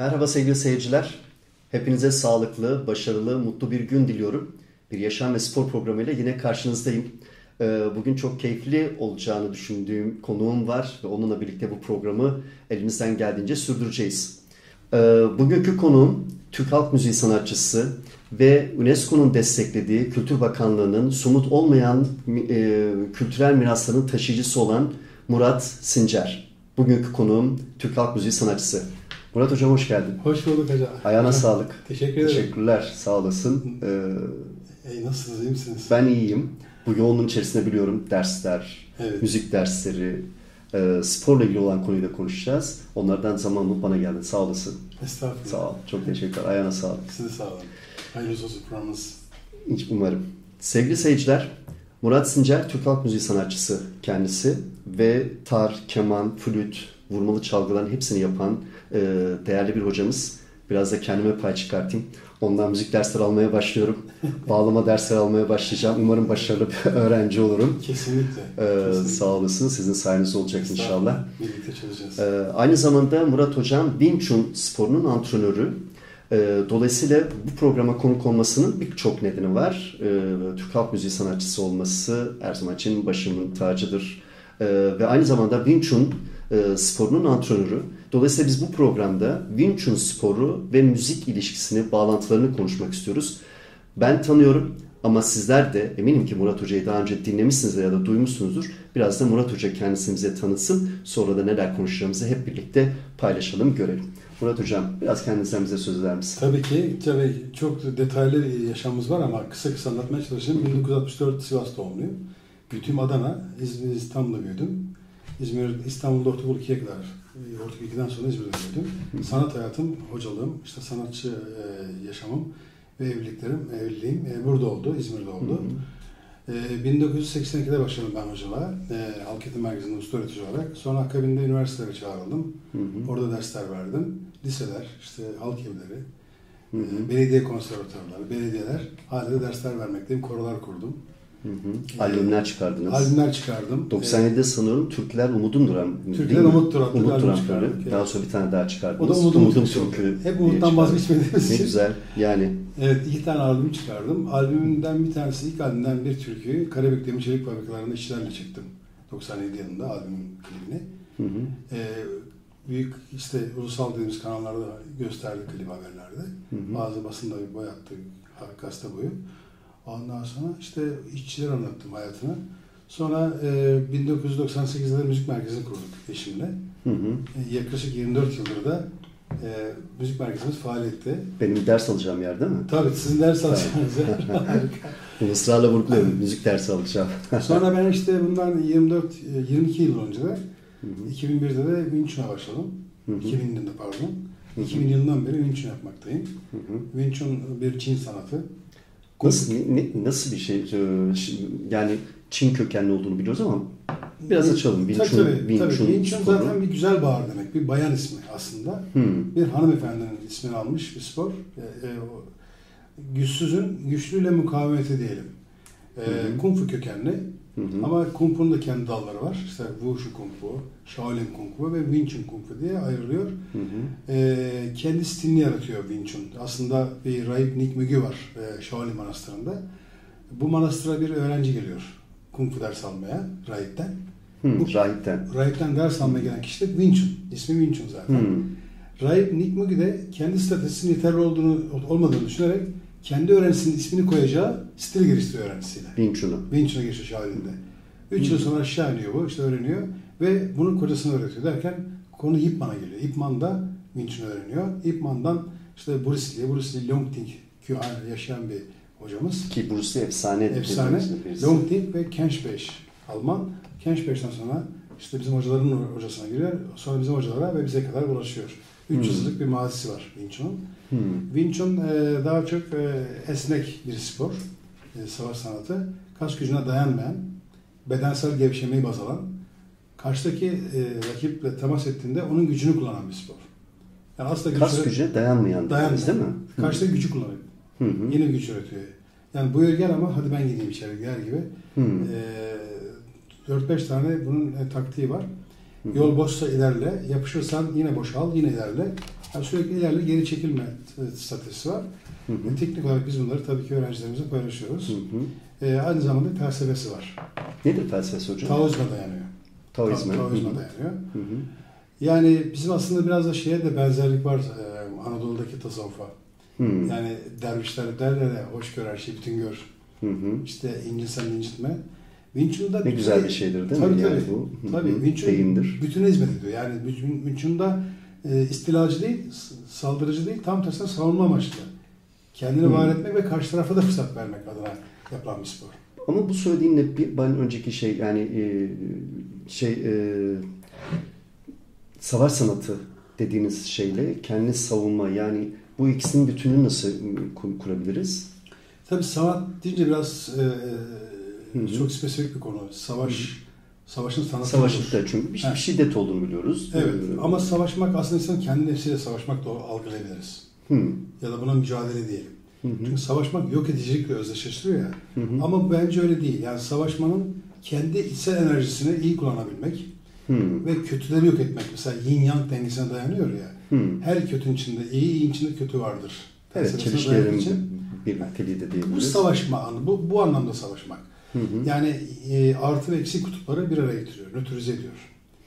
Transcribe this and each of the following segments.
Merhaba sevgili seyirciler. Hepinize sağlıklı, başarılı, mutlu bir gün diliyorum. Bir yaşam ve spor programıyla yine karşınızdayım. Ee, bugün çok keyifli olacağını düşündüğüm konuğum var ve onunla birlikte bu programı elimizden geldiğince sürdüreceğiz. Ee, bugünkü konuğum Türk Halk Müziği sanatçısı ve UNESCO'nun desteklediği Kültür Bakanlığı'nın somut olmayan e, kültürel mirasların taşıyıcısı olan Murat Sincer. Bugünkü konuğum Türk Halk Müziği sanatçısı. Murat Hocam hoş geldin. Hoş bulduk hocam. Ayağına sağlık. Teşekkür ederim. Teşekkürler. Sağ olasın. Ee, e, nasılsınız? İyi misiniz? Ben iyiyim. Bu yoğunluğun içerisinde biliyorum dersler, evet. müzik dersleri, e, sporla ilgili olan konuyu da konuşacağız. Onlardan zaman bulup bana geldin. Sağ olasın. Estağfurullah. Sağ ol. Çok teşekkürler. Ayağına sağlık. Size sağ olun. Hayırlı olsun programınız. Hiç umarım. Sevgili seyirciler, Murat Sincer Türk Halk Müziği sanatçısı kendisi ve tar, keman, flüt, vurmalı çalgıların hepsini yapan e, değerli bir hocamız. Biraz da kendime pay çıkartayım. Ondan müzik dersleri almaya başlıyorum. Bağlama dersleri almaya başlayacağım. Umarım başarılı bir öğrenci olurum. Kesinlikle. Ee, Kesinlikle. Sağ olasın. Sizin sayenizde olacak inşallah. Birlikte çalışacağız. Ee, aynı zamanda Murat Hocam Wing Chun sporunun antrenörü. Ee, dolayısıyla bu programa konuk olmasının birçok nedeni var. Ee, Türk halk müziği sanatçısı olması her zaman için başımın tacıdır. Ee, ve aynı zamanda Wing Chun e, sporunun antrenörü. Dolayısıyla biz bu programda Wing Chun sporu ve müzik ilişkisini, bağlantılarını konuşmak istiyoruz. Ben tanıyorum ama sizler de eminim ki Murat Hoca'yı daha önce dinlemişsinizdir ya da duymuşsunuzdur. Biraz da Murat Hoca kendisini bize tanıtsın. Sonra da neler konuşacağımızı hep birlikte paylaşalım, görelim. Murat Hocam biraz kendinizden bize söz eder misin? Tabii ki. Tabii çok detaylı yaşamımız var ama kısa kısa anlatmaya çalışayım. 1964 Sivas doğumluyum. Büyüdüğüm Adana, İzmir, İstanbul'da büyüdüm. İzmir, İstanbul'da ortaokul 2'ye kadar, e, ortaokul 2'den sonra İzmir'de büyüdüm. Sanat hayatım, hocalığım, işte sanatçı e, yaşamım ve evliliklerim, evliliğim e, burada oldu, İzmir'de oldu. Hı hı. 1982'de başladım ben hocalığa, e, Halk Eğitim Merkezi'nde usta öğretici olarak. Sonra akabinde üniversitelere çağrıldım. Hı hı. Orada dersler verdim. Liseler, işte halk evleri, hı hı. belediye konservatuarları, belediyeler, hala de dersler vermekteyim, korolar kurdum. Hı hı. Albümler çıkardınız. Albümler çıkardım. 97'de sanıyorum Türkler Umudum Duran. Türkler Umut Duran. Umut Duran. Daha sonra bir tane daha çıkardınız. O da Umudum, Umudum Türkü. Hep Umut'tan vazgeçmediğimiz için. Ne güzel. Yani. Evet iki tane albüm çıkardım. Albümünden bir tanesi ilk albümden bir türküyü Karabük Demir Çelik Fabrikalarında işçilerle çıktım. 97 yılında albümün klibini. Hı hı. Ee, büyük işte ulusal dediğimiz kanallarda gösterdi klip haberlerde. Hı hı. Bazı basında bir boy attı gazete boyu. Ondan sonra işte işçiler anlattım hayatını. Sonra e, 1998'de müzik merkezini kurduk eşimle. Hı hı. E, yaklaşık 24 yıldır da e, müzik merkezimiz faaliyette. Benim ders alacağım yer değil mi? Tabii sizin ders alacağınız yer. Harika. Israrla vurguluyorum. müzik dersi alacağım. Sonra ben işte bundan 24 22 yıl önce de hı hı. 2001'de de Wing başladım. Hı hı. 2000 yılında pardon. Hı hı. 2000 yılından beri Wing yapmaktayım. Hı hı. Wing bir Çin sanatı. Nasıl, ne, nasıl bir şey? Ee, yani Çin kökenli olduğunu biliyoruz ama biraz açalım. Chun, tabii, Wing tabii. Chun, Wing Chun zaten bir güzel bağır demek. Bir bayan ismi aslında. Hmm. Bir hanımefendinin ismini almış bir spor. E, e, güçsüzün güçlüyle mukavemeti diyelim. E, hmm. Kung Fu kökenli. Hı hı. Ama Kung Fu'nun da kendi dalları var. İşte Wushu Kung Fu, Shaolin Kung Fu ve Wing Chun Kung Fu diye ayrılıyor. Hı hı. Ee, kendi stilini yaratıyor Wing Chun. Aslında bir rahip Nick Mügü var e, Shaolin Manastırı'nda. Bu manastıra bir öğrenci geliyor. Kung Fu ders almaya rahipten. Hı, Bu, rahipten. Rahipten ders almaya gelen kişi de Wing Chun. İsmi Wing Chun zaten. Hı. Rahip Nick Mügü de kendi statüsünün yeterli olduğunu olmadığını düşünerek kendi öğrencisinin ismini koyacağı stil geliştiriyor öğrencisiyle. Wing Chun'a geçiş halinde. Üç yıl sonra aşağı iniyor bu, işte öğreniyor ve bunun kocasını öğretiyor derken konu Ip Man'a geliyor. Ip Man da Wing Chun'u öğreniyor. Ip Man'dan işte Bruce Lee, Bruce Lee Long Ting yaşayan bir hocamız. Ki Bruce Lee efsane. Efsane. Long Ting ve Kenshbeş Alman. Kenshbeş'ten sonra işte bizim hocaların hocasına giriyor. Sonra bizim hocalara ve bize kadar ulaşıyor. 300 hmm. yıllık bir mazisi var Wing Chun'un. Hmm. Wing Chun e, daha çok e, esnek bir spor, e, savaş sanatı. Kas gücüne dayanmayan, bedensel gevşemeyi baz alan, karşıdaki e, rakiple temas ettiğinde onun gücünü kullanan bir spor. Yani aslında Kas gücüne, gücüne dayanmayan, dayanmayan değil mi? Karşıdaki gücü kullanıyor. Hı hı. Yine güç üretiyor. Yani buyur gel ama hadi ben gideyim içeri gel gibi. E, 4-5 tane bunun e, taktiği var. Hı hı. Yol boşsa ilerle, yapışırsan yine boşal, yine ilerle. Yani sürekli ilerle geri çekilme e, stratejisi var. Hı hı. Teknik olarak biz bunları tabii ki öğrencilerimize paylaşıyoruz. Hı hı. E, aynı zamanda felsefesi var. Nedir felsefesi hocam? Taoizme dayanıyor. Taoizme. Ta- Taoizme Hı hı. dayanıyor. Hı hı. Yani bizim aslında biraz da şeye de benzerlik var e, Anadolu'daki tasavvufa. Hı. Yani dervişler derler ya hoş gör her şeyi bütün gör. Hı hı. İşte incilsen incitme. Wing Chun'da Ne güzel bir şeydir değil tabii, mi? Yani tabii. bu hı Tabii hı, Wing Chun deyimdir. bütüne hizmet ediyor. Yani Wing Wing Chun'da e, istilacı değil, saldırıcı değil, tam tersine savunma amaçlı. Kendini Hı. var etmek ve karşı tarafa da fırsat vermek adına yapılan bir spor. Ama bu söylediğinle bir ben önceki şey yani e, şey e, savaş sanatı dediğiniz şeyle kendini savunma yani bu ikisinin bütününü nasıl kur- kurabiliriz? Tabii sanat deyince biraz e, Hı hı. çok spesifik bir konu. Savaş, savaşın sanatı. olur. Savaşlıkta çünkü bir, bir şiddet olduğunu biliyoruz. Evet Ee, ama savaşmak aslında insanın kendi nefsiyle savaşmak da algılayabiliriz. hı, Ya da buna mücadele diyelim. hı hı, Çünkü savaşmak yok edicilikle özdeşleştiriyor ya. hı hı, Ama bence öyle değil. Yani savaşmanın kendi içsel enerjisini iyi kullanabilmek hı, ve kötüleri yok etmek. Mesela yin yang dengesine dayanıyor ya. hı. Her kötünün içinde iyi, iyi içinde kötü vardır. Evet, çelişkilerin birlikteliği de Bu diyebiliriz. savaşma anı, bu, bu anlamda savaşmak. Hı hı, Yani e, artı ve eksi kutupları bir araya getiriyor, nötrize ediyor.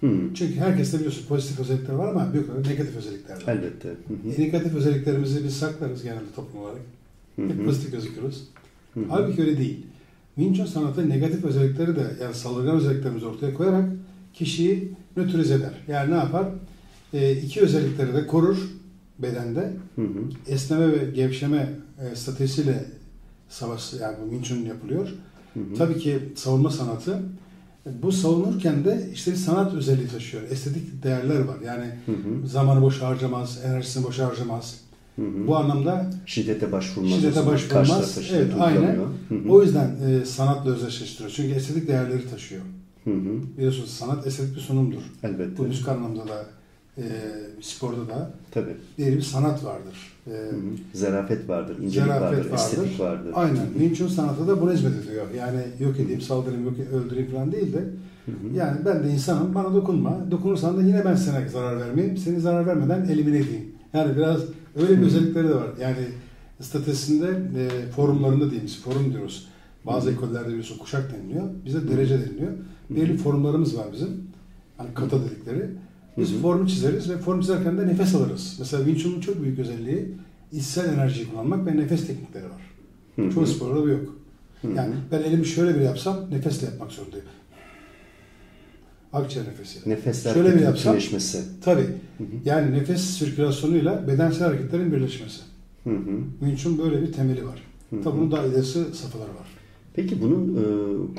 hı. Çünkü herkeste biliyorsun pozitif özellikler var ama büyük oranda negatif özellikler var. Elbette. Hı hı, E, negatif özelliklerimizi biz saklarız genelde toplum olarak. hı Hep hı, pozitif gözüküyoruz. hı hı. Halbuki öyle değil. Wing Chun sanatı negatif özellikleri de yani saldırgan özelliklerimizi ortaya koyarak kişiyi nötrize eder. Yani ne yapar? E, iki özellikleri de korur bedende. Hı hı, Esneme ve gevşeme e, stratejisiyle savaş yani bu Wing Chun yapılıyor. Hı hı. Tabii ki savunma sanatı bu savunurken de işte bir sanat özelliği taşıyor. Estetik değerler var. Yani Hı hı, zamanı boş harcamaz, enerjisini boş harcamaz. hı hı. Bu anlamda Şiddete başvurmaz. Şiddete başvurmaz. Şiddet Evet, aynen. Hı hı, o yüzden e, sanatla özdeşleştiriyor. Çünkü estetik değerleri taşıyor. hı hı. Biliyorsunuz sanat estetik bir sunumdur. Elbette. Bu müzik anlamda da e, sporda da Tabii. bir sanat vardır. E, Hı hı. Zarafet vardır, incelik Zarafet vardır, vardır. estetik vardır. aynen. Wing Chun sanatı da buna hizmet ediyor. Yani yok edeyim, saldırayım, yok öldüreyim falan değil de Hı hı. yani ben de insanım, bana dokunma. Dokunursan da yine ben sana zarar vermeyeyim. Seni zarar vermeden elimine edeyim. Yani biraz öyle bir Hı. özellikleri de var. Yani statüsünde e, forumlarında diyeyim forum diyoruz. Bazı Hı. ekollerde biliyorsun kuşak deniliyor. Bize derece deniliyor. Belli formlarımız var bizim. Hani kata dedikleri. Biz Hı hı. formu çizeriz ve form çizerken de nefes alırız. Mesela Wing Chun'un çok büyük özelliği içsel enerjiyi kullanmak ve nefes teknikleri var. Hı hı. Çoğu sporda bu yok. Hı hı. Yani ben elimi şöyle bir yapsam nefesle yapmak zorundayım. Akciğer nefesi. Nefesler Şöyle bir yapsam- bütünleşmesi. Tabii. Hı hı. Yani nefes sirkülasyonuyla bedensel hareketlerin birleşmesi. Hı hı. Wing Chun böyle bir temeli var. Tabii bunun daha ilerisi safhaları var. Peki bunun e,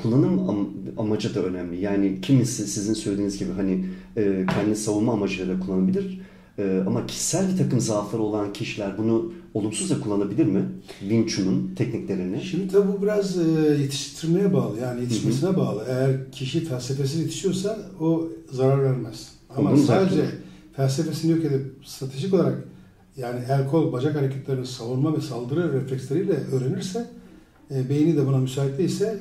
kullanım am- amacı da önemli. Yani kimisi sizin söylediğiniz gibi hani e, kendi savunma amacıyla da kullanabilir. E, ama kişisel bir takım zaafları olan kişiler bunu olumsuz da kullanabilir mi? Wing Chun'un tekniklerini. Şimdi tabii bu biraz e, yetiştirmeye bağlı. Yani yetişmesine bağlı. Eğer kişi felsefesi yetişiyorsa o zarar vermez. Ama Olduğunu sadece zaten. felsefesini yok edip stratejik olarak yani el kol bacak hareketlerini savunma ve saldırı refleksleriyle öğrenirse e, beyni de buna müsait değilse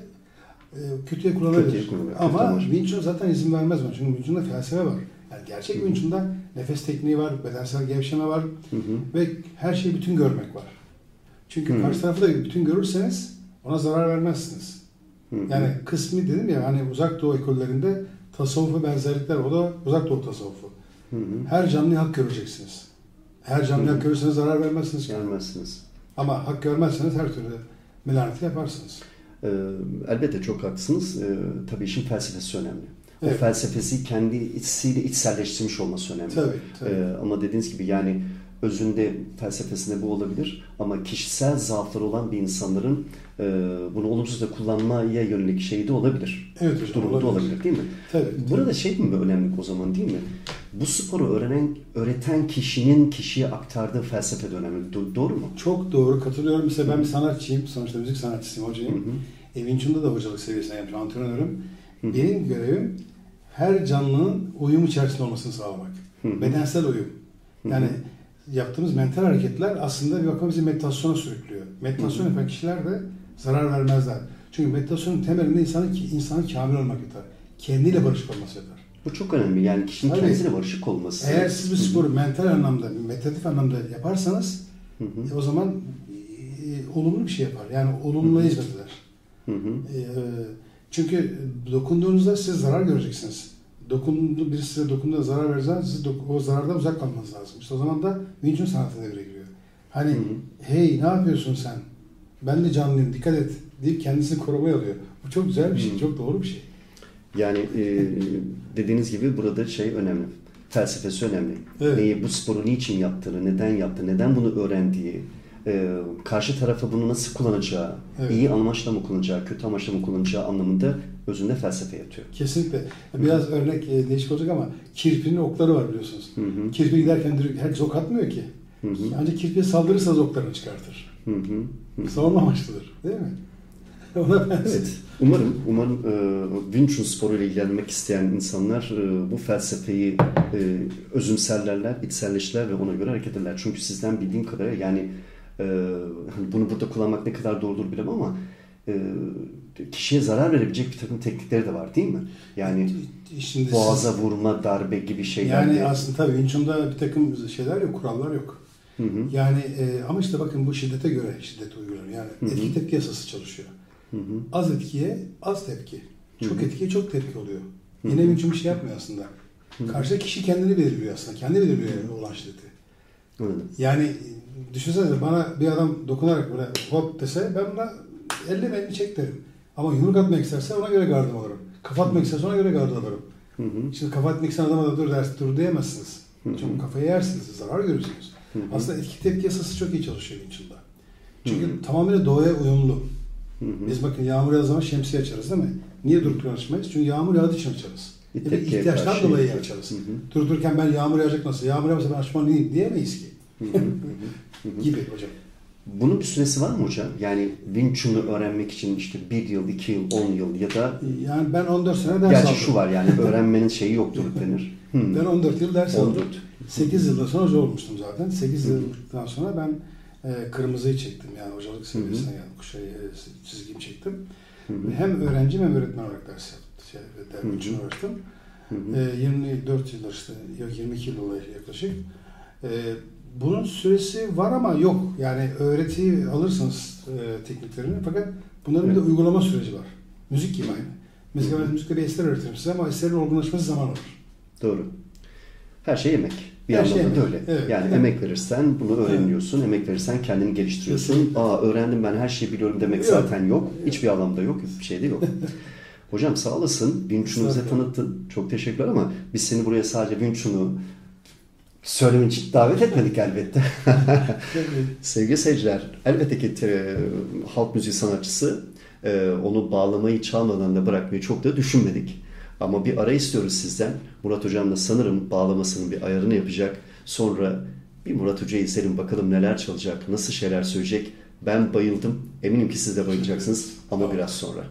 e, kötüye kullanabilir. Kötüye kullanabilir, Ama amaç. Wing Chun zaten izin vermez buna. Çünkü Wing Chun'da felsefe var. Yani gerçek Hı hı. Wing Chun'da nefes tekniği var, bedensel gevşeme var Hı hı. ve her şeyi bütün görmek var. Çünkü Hı. karşı tarafı da bütün görürseniz ona zarar vermezsiniz. Hı hı. Yani kısmi dedim ya hani uzak doğu ekollerinde tasavvufa benzerlikler o da uzak doğu tasavvufu. Hı hı. Her canlıyı hak göreceksiniz. Her hak görürseniz zarar vermezsiniz. Gelmezsiniz. Ama hak görmezseniz her türlü melaneti yaparsınız. E, elbette çok haklısınız. E, tabii işin felsefesi önemli. O Evet. felsefesi kendi içsiyle içselleştirmiş olması önemli. Tabii. tabii. Ee, ama dediğiniz gibi yani özünde felsefesinde bu olabilir ama kişisel zaafları olan bir insanların e, bunu olumsuz da kullanmaya yönelik şey de olabilir. evet hocam Durumu da olabilir değil mi? Tabii. Burada şey mi önemli o zaman değil mi? Bu sporu öğrenen, öğreten kişinin kişiye aktardığı felsefe de önemli. Do- doğru mu? Çok doğru katılıyorum. Mesela ben bir sanatçıyım. Sonuçta müzik sanatçısıyım, hocayım. hı. Wing Chun'da da hocalık seviyesine yapıyorum, antrenörüm. Hı hı. Benim görevim her canlının uyum içerisinde olmasını sağlamak. Hı hı. Bedensel uyum. Yani yaptığımız mental hareketler aslında bir bakıma bizi meditasyona sürüklüyor. Meditasyon yapan kişiler de zarar vermezler. Çünkü meditasyonun temelinde insanın, insanın kamil olmak yeter. Kendiyle barışık olması yeter. Bu çok önemli. Yani kişinin Tabii. kendisiyle barışık olması. Eğer siz bir sporu mental anlamda, meditatif anlamda yaparsanız Hı hı. e, o zaman e, olumlu bir şey yapar. Yani eder. Hı hı. E, çünkü dokunduğunuzda siz zarar göreceksiniz. Dokundu, birisi size dokunduğunda zarar verirse siz dok- o zarardan uzak kalmanız lazım. İşte o zaman da Wing sanatı devreye giriyor. Hani Hı hı. hey ne yapıyorsun sen? Ben de canlıyım dikkat et deyip kendisini korumaya alıyor. Bu çok güzel bir şey, Hı. çok doğru bir şey. Yani e, dediğiniz gibi burada şey önemli. Felsefesi önemli. Evet. Neyi, bu sporu niçin yaptığını, neden yaptı, neden bunu öğrendiği, e, karşı tarafa bunu nasıl kullanacağı, Evet. iyi amaçla mı kullanacağı, kötü amaçla mı kullanacağı anlamında özünde felsefe yatıyor. Kesinlikle. Biraz örnek e, değişik olacak ama kirpinin okları var biliyorsunuz. Hı hı. Kirpi giderken direkt herkes ok atmıyor ki. Hı hı. Ancak kirpiye saldırırsanız oklarını çıkartır. Hı hı. Hı. Savunma amaçlıdır. Değil mi? Ona benziyor. Evet. Umarım, umarım e, Wing Chun sporuyla ilgilenmek isteyen insanlar e, bu felsefeyi e, özümserlerler, içselleştiler ve ona göre hareket ederler. Çünkü sizden bildiğim kadarıyla yani e, hani bunu burada kullanmak ne kadar doğrudur bilemem ama e, kişiye zarar verebilecek bir takım teknikleri de var değil mi? Yani Şimdi boğaza siz- vurma, darbe gibi şeyler. yani de- aslında tabii Wing Chun'da bir takım şeyler yok, kurallar yok. Hı hı. Yani e, ama işte bakın bu şiddete göre şiddet uygulanıyor. Yani Hı hı. etki tepki yasası çalışıyor. Hı hı. Az etkiye az tepki. Çok Hı hı. etkiye çok tepki oluyor. Hı Yine hı. Bir şey yapmıyor aslında. Hı hı. Karşı kişi kendini belirliyor aslında. Kendi belirliyor olan şiddeti. Anladım. Yani düşünsenize bana bir adam dokunarak böyle hop dese ben buna elle elini çek derim. Ama yumruk atmak isterse ona göre gardım alırım. Kafa atmak isterse ona göre gardım alırım. Hı hı. Şimdi kafa atmak isteyen adama da dur ders dur diyemezsiniz. Hı hı. Çünkü kafayı yersiniz, zarar görürsünüz. Hı hı. Aslında etki tepki yasası çok iyi çalışıyor Wing Çünkü Hı hı. tamamıyla doğaya uyumlu. Hı hı. Biz bakın yağmur yağdığı zaman şemsiye açarız değil mi? Niye durup açmayız? Çünkü yağmur yağdığı için açarız. Bir ihtiyaçtan karşı- dolayı açarız. Hı hı. Durup dururken ben yağmur yağacak nasıl? Yağmur yağmasa ben açmalıyım diyemeyiz ki. Hı hı. Hı. Gibi hocam. Bunun bir süresi var mı hocam? Yani Wing Chun'u öğrenmek için işte bir yıl, iki yıl, on yıl ya da Yani ben 14 sene ders gerçi aldım. şu var yani öğrenmenin şeyi yoktur denir. Hmm. Ben 14 yıl ders aldım. 14. 8 yıldan sonra hoca olmuştum zaten. 8 Hı hı. yıldan sonra ben e, kırmızıyı çektim. Yani hocalık seviyesine geldim. Şey, e, çizgimi çektim. Hı hı. Ve hem öğrenci hem öğretmen olarak ders yaptım. Şey, ders için uğraştım. E, 24 yıldır işte, yok 22 yıl oluyor yaklaşık. E, bunun süresi var ama yok. Yani öğretiyi alırsınız e, tekniklerini fakat bunların bir de uygulama süreci var. Müzik gibi aynı. Mesela ben müzikte bir eser öğretirim size ama eserin olgunlaşması zaman alır. Doğru. Her şey emek. Bir Her şey anlamda da. Evet. Yani Evet. emek verirsen bunu öğreniyorsun. Emek verirsen kendini geliştiriyorsun. Kesinlikle. Aa öğrendim ben her şeyi biliyorum demek Yok. zaten yok. Hiçbir anlamda yok. Hiçbir şey de yok. Hocam sağ olasın. Wing Chun'u bize tanıttın. Çok teşekkürler ama biz seni buraya sadece Wing Chun'u söylemen için davet etmedik elbette. Sevgili seyirciler, elbette ki e, halk müziği sanatçısı e, onu bağlamayı çalmadan da bırakmayı çok da düşünmedik. Ama bir ara istiyoruz sizden. Murat Hocam da sanırım bağlamasının bir ayarını yapacak. Sonra bir Murat Hoca'yı izleyelim bakalım neler çalacak, nasıl şeyler söyleyecek. Ben bayıldım. Eminim ki siz de bayılacaksınız ama biraz sonra.